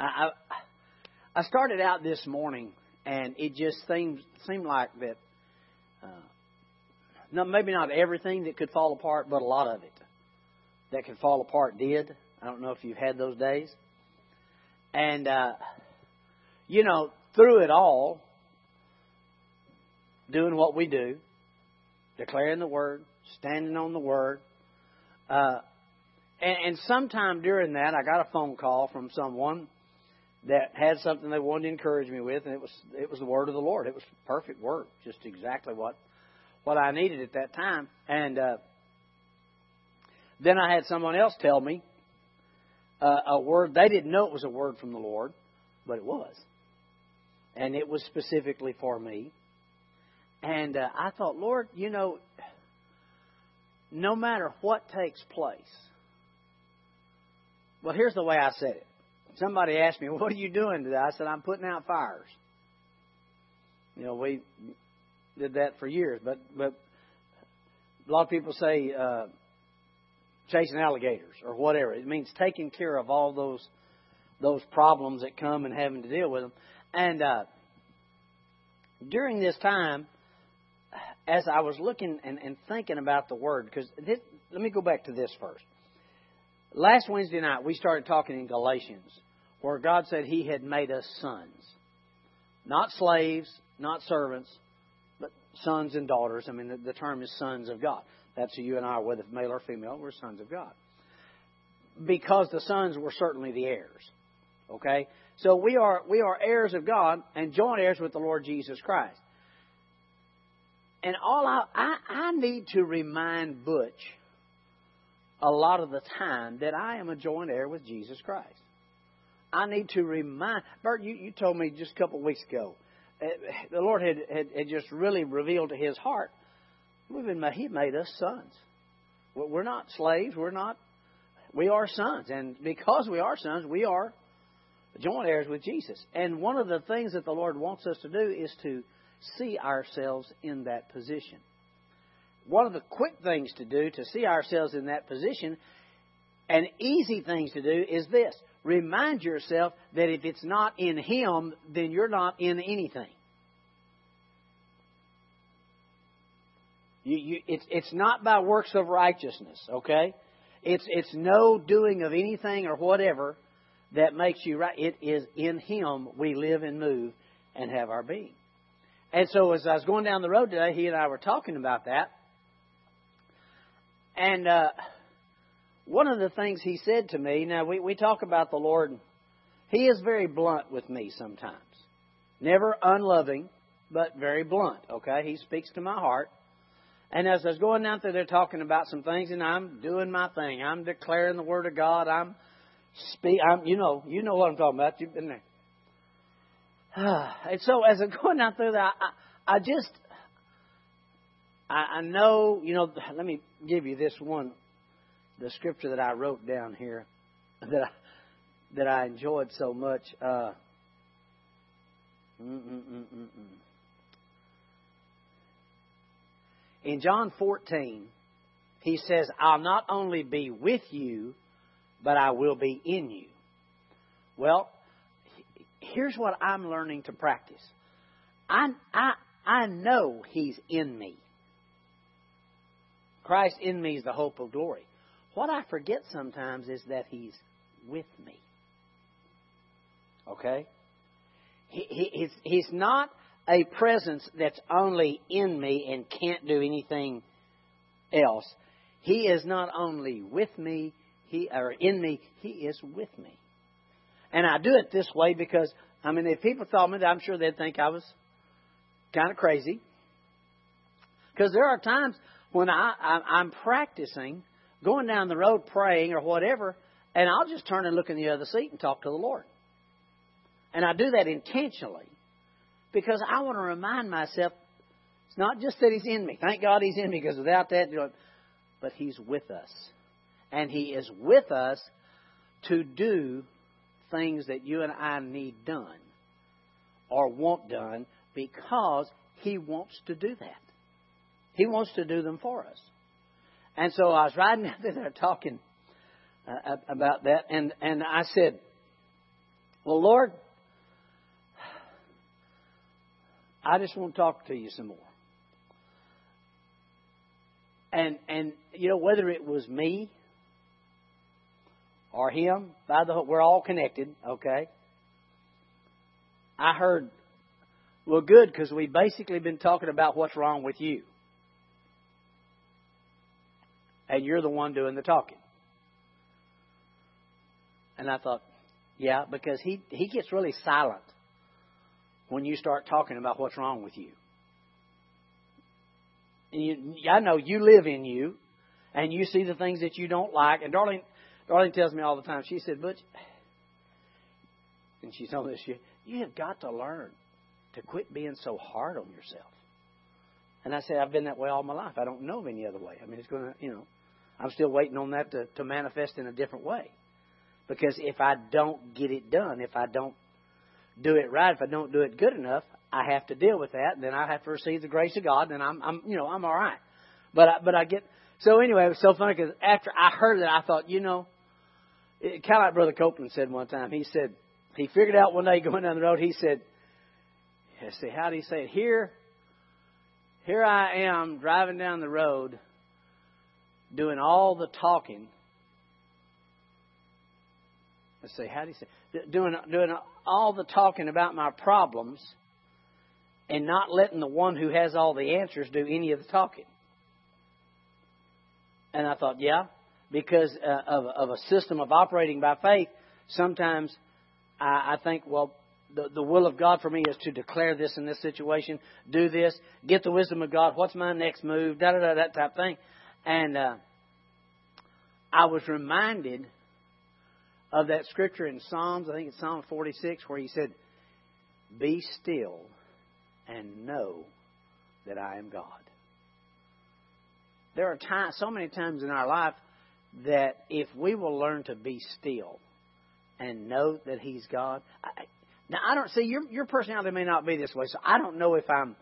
I, I started out this morning, and it just seemed seemed like that. Uh, no, maybe not everything that could fall apart, but a lot of it that could fall apart did. I don't know if you've had those days. And uh, you know, through it all, doing what we do, declaring the word, standing on the word. Uh, and, and sometime during that, I got a phone call from someone that had something they wanted to encourage me with, and it was it was the word of the Lord. It was perfect word, just exactly what what I needed at that time. And uh, then I had someone else tell me uh, a word they didn't know it was a word from the Lord, but it was, and it was specifically for me. And uh, I thought, Lord, you know, no matter what takes place. Well, here's the way I said it. Somebody asked me, "What are you doing today?" I said, "I'm putting out fires." You know, we did that for years, but but a lot of people say uh, chasing alligators or whatever. It means taking care of all those those problems that come and having to deal with them. And uh, during this time, as I was looking and, and thinking about the word, because let me go back to this first. Last Wednesday night, we started talking in Galatians, where God said He had made us sons. Not slaves, not servants, but sons and daughters. I mean, the, the term is sons of God. That's who you and I whether male or female, we're sons of God. Because the sons were certainly the heirs. Okay? So we are, we are heirs of God and joint heirs with the Lord Jesus Christ. And all I, I, I need to remind Butch a lot of the time that I am a joint heir with Jesus Christ. I need to remind Bert. You, you told me just a couple of weeks ago. Uh, the Lord had, had, had just really revealed to his heart. We've been He made us sons. We're not slaves. We're not. We are sons, and because we are sons, we are joint heirs with Jesus. And one of the things that the Lord wants us to do is to see ourselves in that position. One of the quick things to do to see ourselves in that position, and easy things to do, is this remind yourself that if it's not in Him, then you're not in anything. You, you, it's, it's not by works of righteousness, okay? It's, it's no doing of anything or whatever that makes you right. It is in Him we live and move and have our being. And so as I was going down the road today, he and I were talking about that. And uh, one of the things he said to me, now we, we talk about the Lord, he is very blunt with me sometimes. Never unloving, but very blunt, okay? He speaks to my heart. And as I was going down through there talking about some things, and I'm doing my thing, I'm declaring the Word of God, I'm speak, I'm, you know, you know what I'm talking about. You've been there. and so as I'm going down through that, I, I just, I, I know, you know, let me give you this one, the scripture that I wrote down here that I, that I enjoyed so much. Uh, mm, mm, mm, in John 14, he says, I'll not only be with you, but I will be in you. Well, here's what I'm learning to practice. I, I, I know He's in me. Christ in me is the hope of glory. What I forget sometimes is that He's with me. Okay? He, he, he's, he's not a presence that's only in me and can't do anything else. He is not only with me, he or in me, he is with me. And I do it this way because, I mean, if people thought me, I'm sure they'd think I was kind of crazy. Because there are times when I, I, I'm practicing going down the road praying or whatever, and I'll just turn and look in the other seat and talk to the Lord. And I do that intentionally because I want to remind myself it's not just that He's in me. Thank God He's in me because without that, you know, but He's with us. And He is with us to do things that you and I need done or want done because He wants to do that. He wants to do them for us. And so I was riding out there talking uh, about that, and, and I said, Well, Lord, I just want to talk to you some more. And and you know whether it was me or him, by the we're all connected, okay? I heard well good because we've basically been talking about what's wrong with you. And you're the one doing the talking. And I thought, yeah, because he he gets really silent when you start talking about what's wrong with you. you I know you live in you, and you see the things that you don't like. And Darlene, Darlene tells me all the time. She said, "Butch," and she told this. You, you have got to learn to quit being so hard on yourself. And I said, I've been that way all my life. I don't know of any other way. I mean, it's going to, you know, I'm still waiting on that to, to manifest in a different way. Because if I don't get it done, if I don't do it right, if I don't do it good enough, I have to deal with that. And then I have to receive the grace of God, and I'm, I'm, you know, I'm all right. But I, but I get so anyway. It was so funny because after I heard that, I thought, you know, it, kind of like Brother Copeland said one time. He said he figured out one day going down the road. He said, "Let's see, how do he say it? Here, here I am driving down the road, doing all the talking." Let's see, how do you say? Doing doing all the talking about my problems and not letting the one who has all the answers do any of the talking. And I thought, yeah, because uh, of, of a system of operating by faith, sometimes I, I think, well, the, the will of God for me is to declare this in this situation, do this, get the wisdom of God, what's my next move, da da da, that type thing. And uh, I was reminded of that scripture in Psalms, I think it's Psalm 46, where he said, Be still and know that I am God. There are so many times in our life that if we will learn to be still and know that He's God. I, now, I don't see your your personality may not be this way, so I don't know if I'm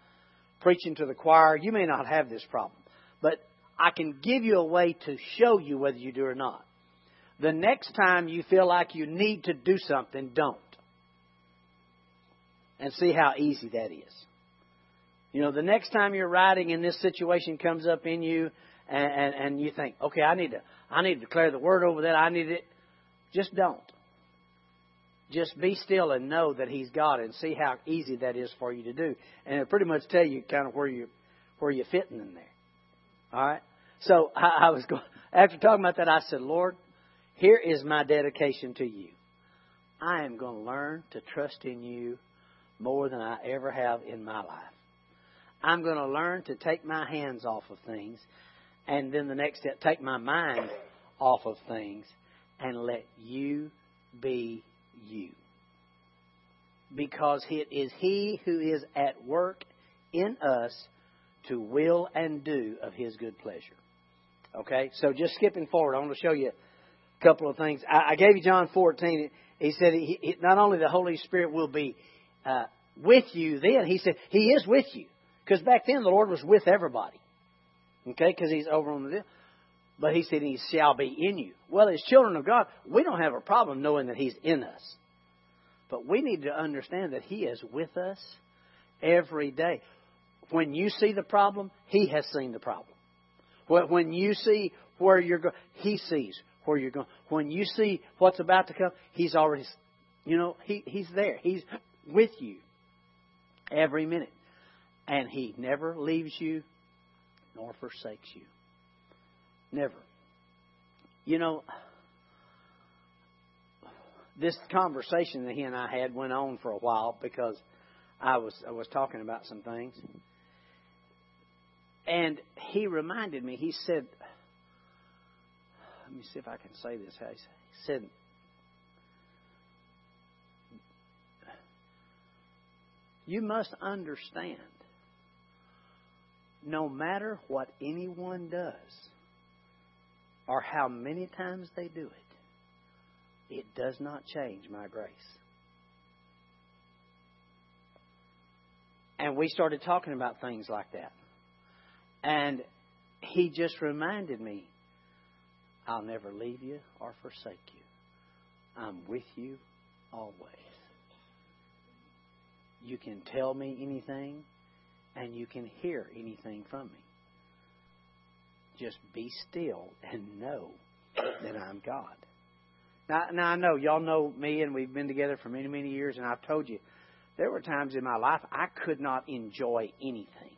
preaching to the choir. You may not have this problem, but I can give you a way to show you whether you do or not. The next time you feel like you need to do something, don't. And see how easy that is. You know, the next time you're riding and this situation comes up in you and, and, and you think, okay, I need to I need to declare the word over that, I need it just don't. Just be still and know that He's God and see how easy that is for you to do. And it'll pretty much tell you kind of where you where you're fitting in there. All right? So I, I was going after talking about that, I said, Lord, here is my dedication to you. I am going to learn to trust in you more than I ever have in my life. I'm going to learn to take my hands off of things, and then the next step, take my mind off of things, and let you be you. Because it is He who is at work in us to will and do of His good pleasure. Okay, so just skipping forward, I want to show you a couple of things. I, I gave you John 14. He said he, he, not only the Holy Spirit will be uh, with you then, he said he is with you. Because back then the Lord was with everybody. Okay, because he's over on the deal. But he said he shall be in you. Well, as children of God, we don't have a problem knowing that he's in us. But we need to understand that he is with us every day. When you see the problem, he has seen the problem. When you see where you're going, he sees where you're going. When you see what's about to come, He's already, you know, he, He's there. He's with you every minute. And He never leaves you nor forsakes you. Never. You know, this conversation that he and I had went on for a while because I was I was talking about some things. And he reminded me, he said, let me see if I can say this. He said, You must understand no matter what anyone does or how many times they do it, it does not change my grace. And we started talking about things like that. And he just reminded me I'll never leave you or forsake you. I'm with you always. you can tell me anything and you can hear anything from me. Just be still and know that I'm God. Now, now I know y'all know me, and we've been together for many, many years, and I've told you there were times in my life I could not enjoy anything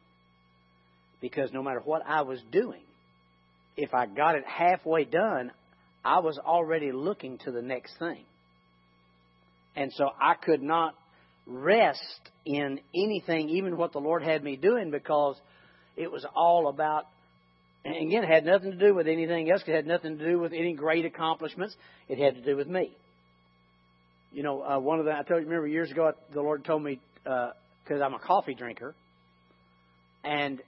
because no matter what I was doing, if I got it halfway done, I was already looking to the next thing. And so I could not rest in anything, even what the Lord had me doing, because it was all about, and again, it had nothing to do with anything else. It had nothing to do with any great accomplishments. It had to do with me. You know, uh, one of the, I told you, remember years ago, the Lord told me, because uh, I'm a coffee drinker, and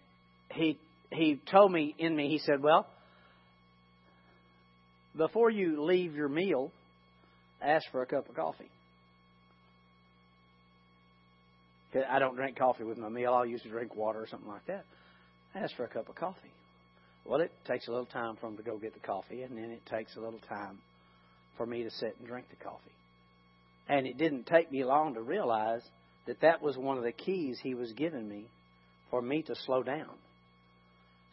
He, He told me in me, He said, well, before you leave your meal, ask for a cup of coffee. I don't drink coffee with my meal. I'll usually drink water or something like that. Ask for a cup of coffee. Well, it takes a little time for him to go get the coffee, and then it takes a little time for me to sit and drink the coffee. And it didn't take me long to realize that that was one of the keys he was giving me for me to slow down.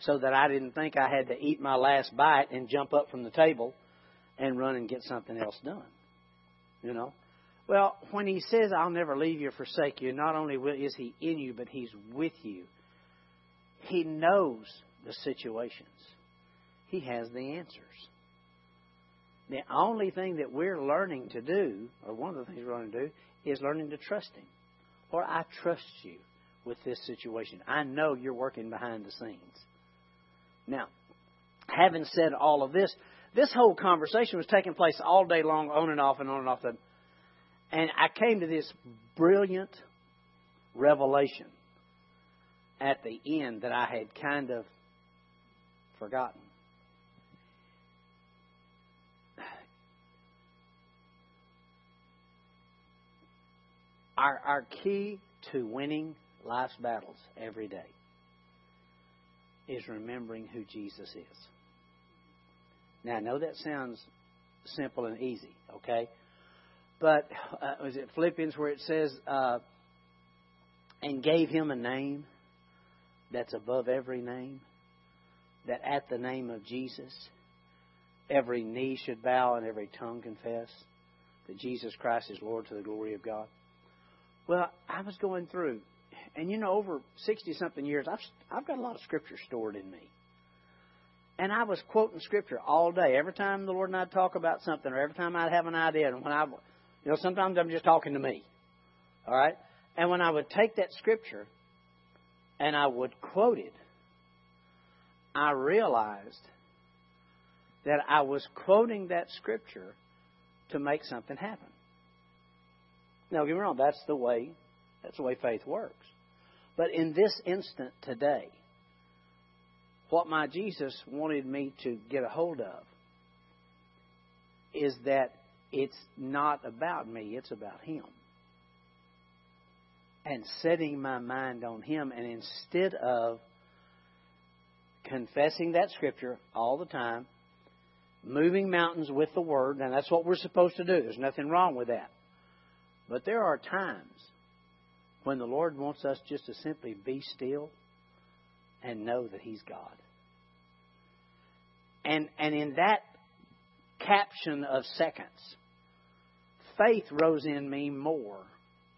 So that I didn't think I had to eat my last bite and jump up from the table and run and get something else done. You know? Well, when he says, I'll never leave you or forsake you, not only is he in you, but he's with you. He knows the situations, he has the answers. The only thing that we're learning to do, or one of the things we're learning to do, is learning to trust him. Or I trust you with this situation. I know you're working behind the scenes. Now, having said all of this, this whole conversation was taking place all day long, on and off and on and off. And I came to this brilliant revelation at the end that I had kind of forgotten. Our, our key to winning life's battles every day is remembering who Jesus is. Now, I know that sounds simple and easy, okay? But uh, was it Philippians where it says, uh, and gave him a name that's above every name? That at the name of Jesus, every knee should bow and every tongue confess that Jesus Christ is Lord to the glory of God. Well, I was going through, and you know, over 60 something years, I've, I've got a lot of scripture stored in me. And I was quoting scripture all day. Every time the Lord and I'd talk about something, or every time I'd have an idea, and when I you know, sometimes I'm just talking to me. All right? And when I would take that scripture and I would quote it, I realized that I was quoting that scripture to make something happen. Now, get me wrong, that's the way that's the way faith works. But in this instant today, what my Jesus wanted me to get a hold of is that it's not about me, it's about Him. And setting my mind on Him, and instead of confessing that Scripture all the time, moving mountains with the Word, and that's what we're supposed to do. There's nothing wrong with that. But there are times when the Lord wants us just to simply be still and know that He's God. And, and in that caption of seconds. Faith rose in me more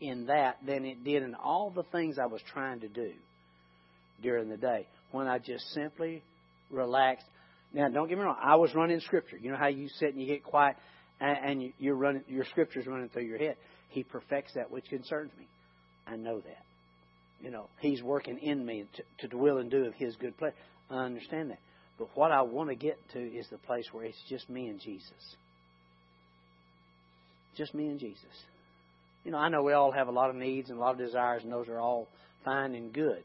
in that than it did in all the things I was trying to do during the day when I just simply relaxed. Now, don't get me wrong. I was running scripture. You know how you sit and you get quiet and you're running, your scripture's running through your head. He perfects that which concerns me. I know that. You know, He's working in me to, to will and do of His good pleasure. I understand that. But what I want to get to is the place where it's just me and Jesus. Just me and Jesus. You know, I know we all have a lot of needs and a lot of desires, and those are all fine and good.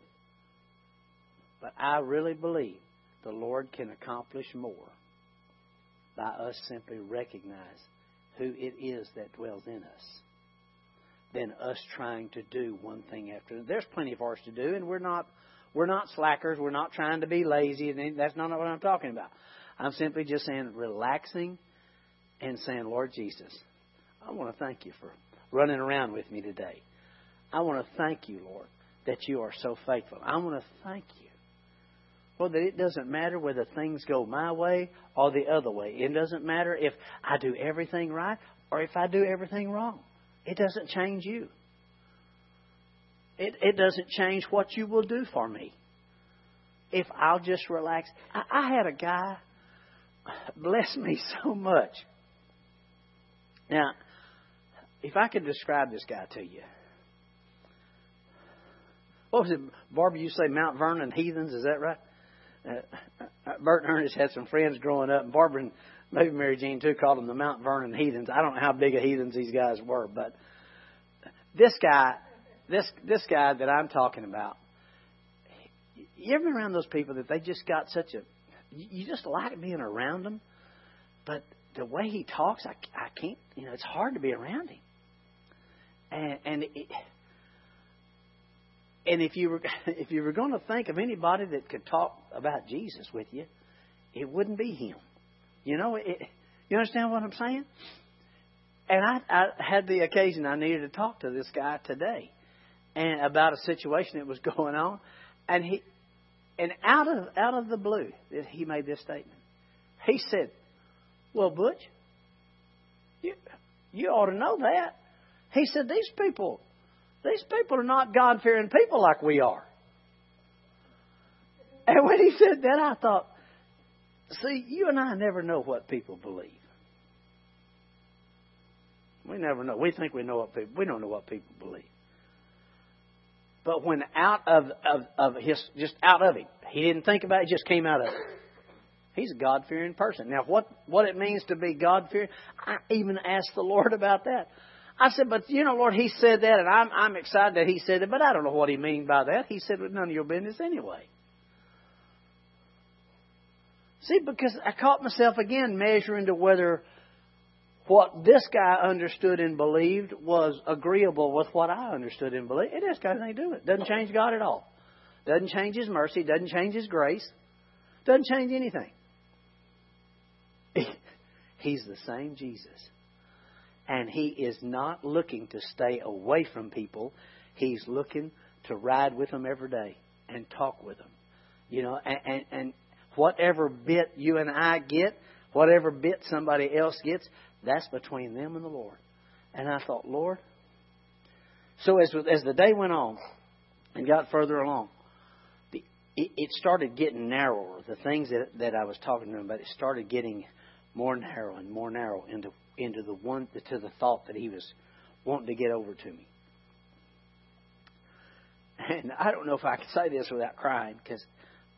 But I really believe the Lord can accomplish more by us simply recognize who it is that dwells in us than us trying to do one thing after another. There's plenty for us to do, and we're not we're not slackers. We're not trying to be lazy. And that's not what I'm talking about. I'm simply just saying relaxing and saying, Lord Jesus, I want to thank you for running around with me today. I want to thank you, Lord, that you are so faithful. I want to thank you. Well, that it doesn't matter whether things go my way or the other way. It doesn't matter if I do everything right or if I do everything wrong. It doesn't change you. It, it doesn't change what you will do for me. If I'll just relax. I, I had a guy bless me so much. Now, if I could describe this guy to you. What was it, Barbara? You say Mount Vernon heathens? Is that right? Uh, uh, Bert and Ernest had some friends growing up, and Barbara and maybe Mary Jean too called them the Mount Vernon heathens. I don't know how big of heathens these guys were, but this guy, this this guy that I'm talking about, you ever been around those people that they just got such a, you just like being around them, but the way he talks, I, I can't, you know, it's hard to be around him. And and it, and if you were if you were going to think of anybody that could talk about Jesus with you, it wouldn't be him. You know, it, you understand what I'm saying? And I, I had the occasion I needed to talk to this guy today, and about a situation that was going on, and he, and out of out of the blue, he made this statement. He said, "Well, Butch, you you ought to know that." He said, "These people, these people are not God fearing people like we are." And when he said that, I thought, see, you and I never know what people believe. We never know. We think we know what people. We don't know what people believe. But when out of of, of his, just out of him, he didn't think about it. Just came out of it. He's a God fearing person. Now, what what it means to be God fearing, I even asked the Lord about that. I said, but you know, Lord, He said that, and I'm I'm excited that He said it, but I don't know what He means by that. He said, well, none of your business anyway. See, because I caught myself again measuring to whether what this guy understood and believed was agreeable with what I understood and believed. It just got nothing to do with it. Doesn't change God at all. Doesn't change His mercy. Doesn't change His grace. Doesn't change anything. He's the same Jesus. And He is not looking to stay away from people. He's looking to ride with them every day and talk with them. You know, and, and, and whatever bit you and I get, whatever bit somebody else gets, that's between them and the Lord. And I thought, Lord. So as as the day went on and got further along, the, it, it started getting narrower. The things that that I was talking to him about, it started getting more narrow and more narrow into into the one to the thought that he was wanting to get over to me. And I don't know if I can say this without crying because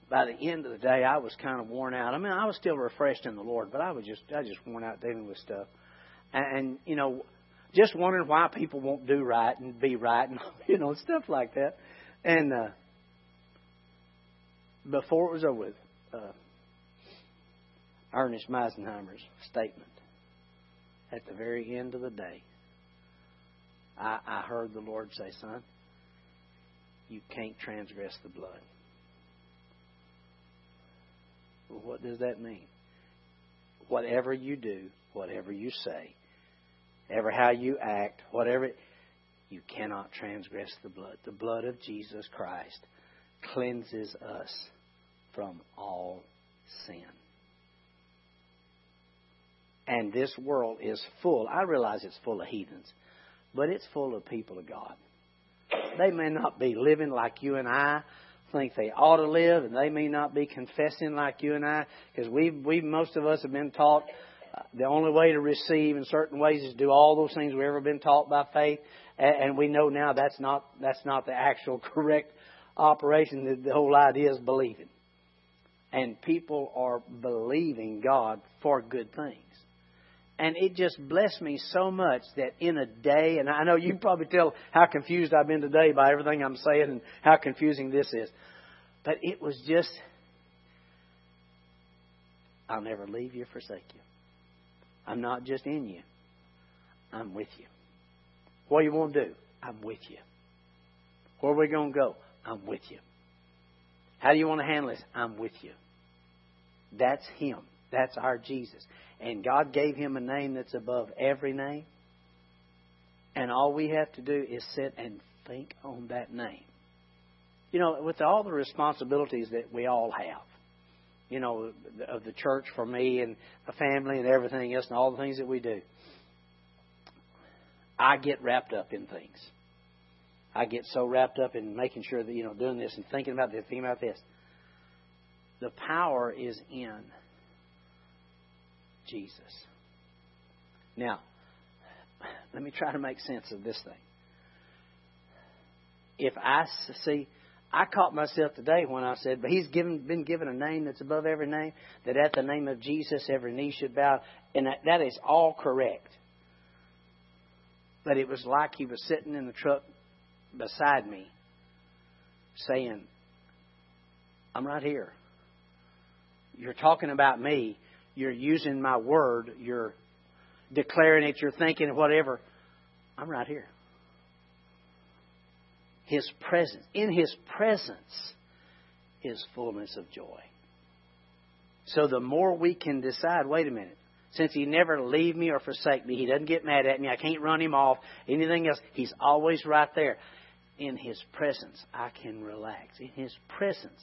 by the end of the day, I was kind of worn out. I mean, I was still refreshed in the Lord, but I was just, I just worn out dealing with stuff. And, and you know, just wondering why people won't do right and be right and, you know, stuff like that. And, uh, before it was over with, uh, Ernest Meisenheimer's statement at the very end of the day, I, I heard the Lord say, son, you can't transgress the blood. Well, what does that mean? Whatever you do, whatever you say, ever how you act, whatever, you cannot transgress the blood. The blood of Jesus Christ cleanses us from all sin. And this world is full, I realize it's full of heathens, but it's full of people of God. They may not be living like you and I, think they ought to live, and they may not be confessing like you and I, because we we most of us have been taught uh, the only way to receive in certain ways is to do all those things we've ever been taught by faith, and, and we know now that's not that's not the actual correct operation. The, the whole idea is believing, and people are believing God for good things. And it just blessed me so much that in a day, and I know you probably tell how confused I've been today by everything I'm saying and how confusing this is. But it was just, I'll never leave you or forsake you. I'm not just in you, I'm with you. What you want to do? I'm with you. Where are we going to go? I'm with you. How do you want to handle this? I'm with you. That's Him. That's our Jesus. And God gave him a name that's above every name. And all we have to do is sit and think on that name. You know, with all the responsibilities that we all have, you know, of the church for me and the family and everything else and all the things that we do, I get wrapped up in things. I get so wrapped up in making sure that, you know, doing this and thinking about this, thinking about this. The power is in Jesus. Now, let me try to make sense of this thing. If I see, I caught myself today when I said, but he's given, been given a name that's above every name, that at the name of Jesus every knee should bow, and that, that is all correct. But it was like he was sitting in the truck beside me saying, I'm right here. You're talking about me. You're using my word. You're declaring it. You're thinking whatever. I'm right here. His presence. In His presence is fullness of joy. So the more we can decide, wait a minute, since He never leave me or forsake me, He doesn't get mad at me, I can't run Him off, anything else, He's always right there. In His presence, I can relax. In His presence,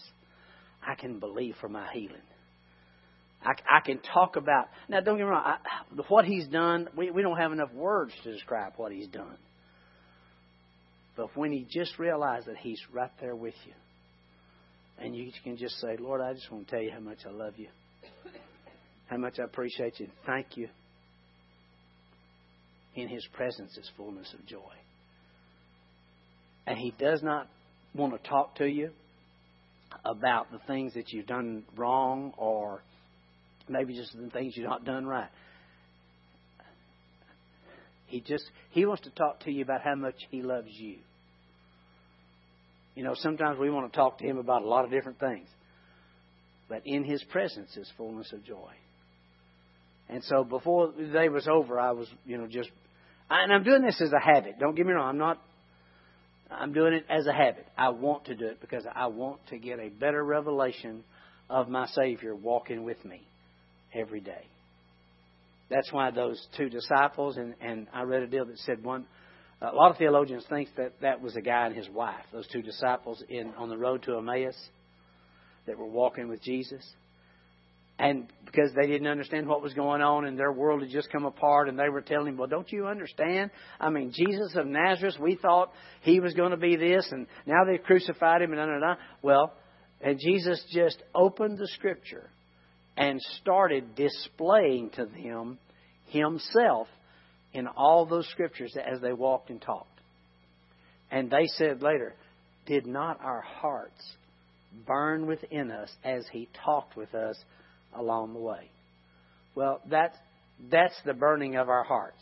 I can believe for my healing. I, I can talk about. Now, don't get me wrong. I, what he's done, we, we don't have enough words to describe what he's done. But when you just realize that he's right there with you, and you can just say, Lord, I just want to tell you how much I love you, how much I appreciate you, thank you. In his presence is fullness of joy. And he does not want to talk to you about the things that you've done wrong or maybe just the things you've not done right. He just he wants to talk to you about how much he loves you. You know, sometimes we want to talk to him about a lot of different things. But in his presence is fullness of joy. And so before the day was over, I was, you know, just and I'm doing this as a habit. Don't get me wrong, I'm not I'm doing it as a habit. I want to do it because I want to get a better revelation of my Savior walking with me every day. That's why those two disciples, and, and I read a deal that said one, a lot of theologians think that that was a guy and his wife, those two disciples in on the road to Emmaus that were walking with Jesus. And because they didn't understand what was going on and their world had just come apart and they were telling him, Well, don't you understand? I mean, Jesus of Nazareth, we thought he was going to be this and now they've crucified him and da, da, da. Well, and Jesus just opened the scripture and started displaying to them himself in all those scriptures as they walked and talked. And they said later, Did not our hearts burn within us as he talked with us along the way? Well, that's, that's the burning of our hearts,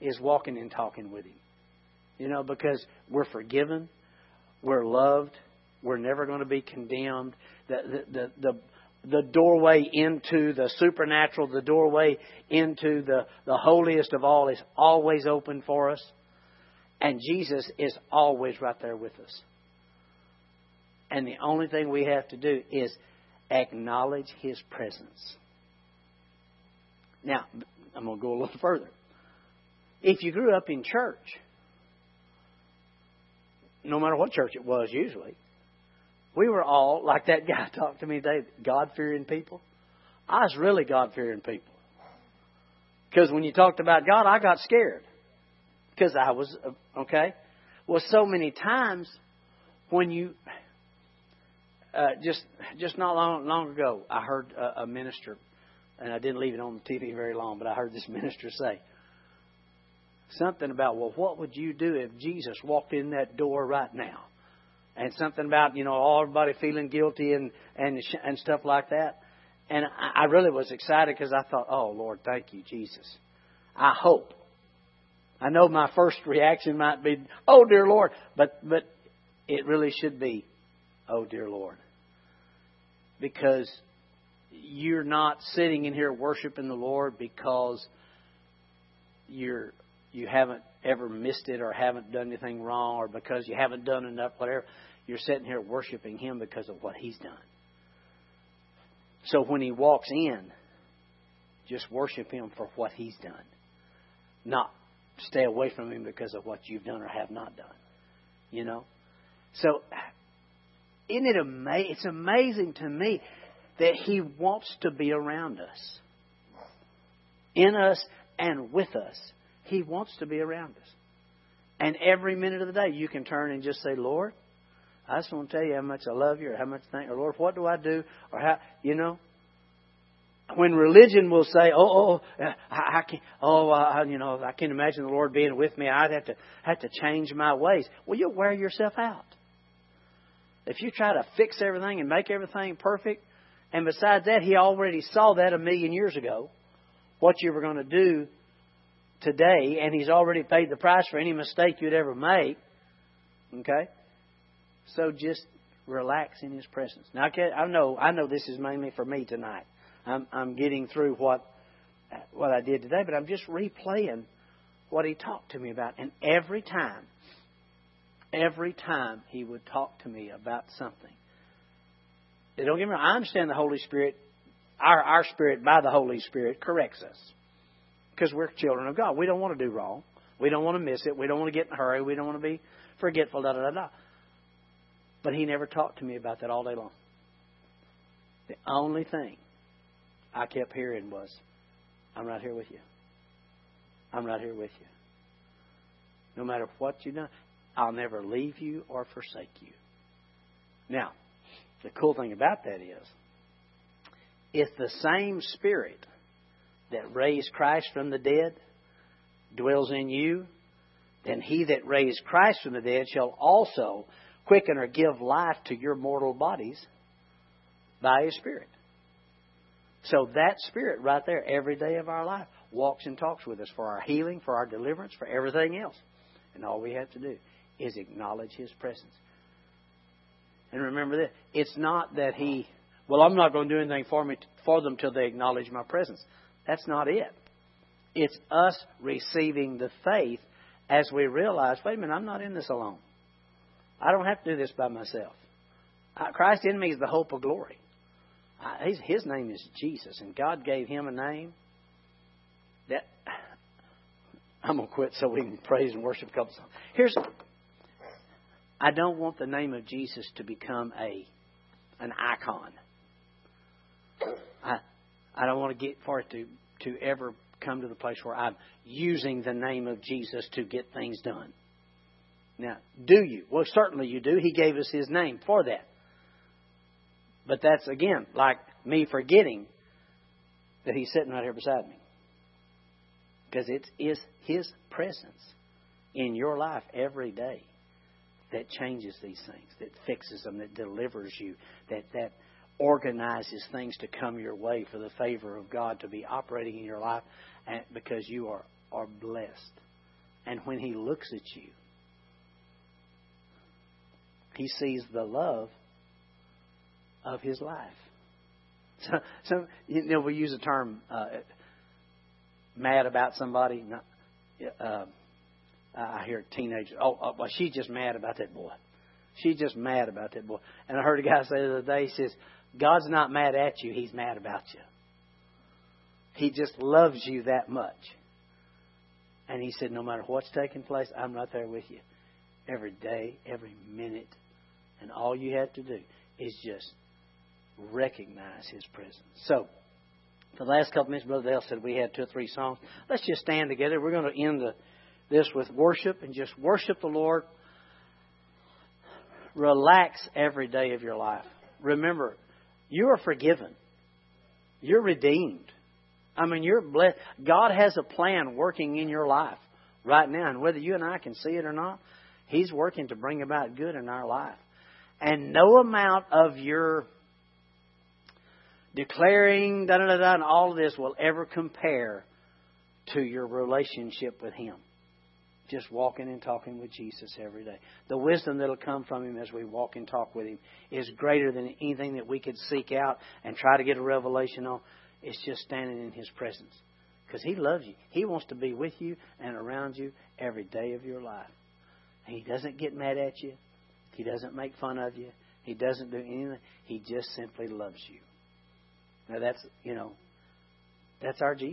is walking and talking with him. You know, because we're forgiven, we're loved, we're never going to be condemned. The, the, the, the, the doorway into the supernatural, the doorway into the, the holiest of all is always open for us. And Jesus is always right there with us. And the only thing we have to do is acknowledge His presence. Now, I'm going to go a little further. If you grew up in church, no matter what church it was usually, we were all, like that guy talked to me today, God fearing people. I was really God fearing people. Because when you talked about God, I got scared. Because I was, okay? Well, so many times when you, uh, just just not long long ago, I heard a, a minister, and I didn't leave it on the TV very long, but I heard this minister say something about, well, what would you do if Jesus walked in that door right now? And something about you know all everybody feeling guilty and and and stuff like that. And I, really was excited because I thought, oh Lord, thank you, Jesus. I hope. I know my first reaction might be, oh dear Lord, but but it really should be, oh dear Lord, because you're not sitting in here worshiping the Lord because you're you haven't ever missed it or haven't done anything wrong or because you haven't done enough, whatever. You're sitting here worshiping Him because of what He's done. So when He walks in, just worship Him for what He's done. Not stay away from Him because of what you've done or have not done. You know? So, isn't it amazing? It's amazing to me that He wants to be around us. In us and with us. He wants to be around us. And every minute of the day, you can turn and just say, Lord, I just want to tell you how much I love you or how much I thank you. Or Lord, what do I do? Or how, you know, when religion will say, "Oh, oh, oh uh, I, I can't, oh, I, you know, I can't imagine the Lord being with me. I'd have to have to change my ways." Well, you'll wear yourself out if you try to fix everything and make everything perfect. And besides that, He already saw that a million years ago, what you were going to do today, and He's already paid the price for any mistake you'd ever make. Okay, so just relax in His presence. Now, I know, I know this is mainly for me tonight. I'm, I'm getting through what what I did today, but I'm just replaying what he talked to me about. And every time, every time he would talk to me about something. Don't get me wrong, I understand the Holy Spirit, our, our spirit by the Holy Spirit corrects us. Because we're children of God. We don't want to do wrong. We don't want to miss it. We don't want to get in a hurry. We don't want to be forgetful, da da da da. But he never talked to me about that all day long. The only thing I kept hearing was, I'm right here with you. I'm right here with you. No matter what you've done, I'll never leave you or forsake you. Now, the cool thing about that is, it's the same Spirit that raised Christ from the dead dwells in you, then he that raised Christ from the dead shall also quicken or give life to your mortal bodies by his Spirit. So that Spirit right there, every day of our life, walks and talks with us for our healing, for our deliverance, for everything else. And all we have to do is acknowledge His presence. And remember this: it's not that He, well, I'm not going to do anything for me for them till they acknowledge my presence. That's not it. It's us receiving the faith as we realize, wait a minute, I'm not in this alone. I don't have to do this by myself. Christ in me is the hope of glory. His, name is Jesus, and God gave him a name that I'm gonna quit so we can praise and worship a couple. Here's I don't want the name of Jesus to become a an icon. I don't want to get for it to to ever come to the place where I'm using the name of Jesus to get things done. Now, do you? Well, certainly you do. He gave us His name for that. But that's, again, like me forgetting that He's sitting right here beside me. Because it is His presence in your life every day that changes these things, that fixes them, that delivers you, that, that organizes things to come your way for the favor of God to be operating in your life because you are, are blessed. And when He looks at you, He sees the love of his life. So, so you know, we use the term uh, mad about somebody. Not, uh, I hear teenagers, oh, oh, well, she's just mad about that boy. She's just mad about that boy. And I heard a guy say the other day, he says, God's not mad at you, He's mad about you. He just loves you that much. And he said, no matter what's taking place, I'm right there with you. Every day, every minute. And all you have to do is just recognize His presence. So, the last couple minutes, Brother Dale said we had two or three songs. Let's just stand together. We're going to end the, this with worship and just worship the Lord. Relax every day of your life. Remember, you are forgiven. You're redeemed. I mean, you're blessed. God has a plan working in your life right now, and whether you and I can see it or not, He's working to bring about good in our life. And no amount of your declaring, da da da da, and all of this will ever compare to your relationship with Him. Just walking and talking with Jesus every day. The wisdom that'll come from Him as we walk and talk with Him is greater than anything that we could seek out and try to get a revelation on. It's just standing in His presence. Because He loves you. He wants to be with you and around you every day of your life. He doesn't get mad at you. He doesn't make fun of you. He doesn't do anything. He just simply loves you. Now that's, you know, that's our Jesus.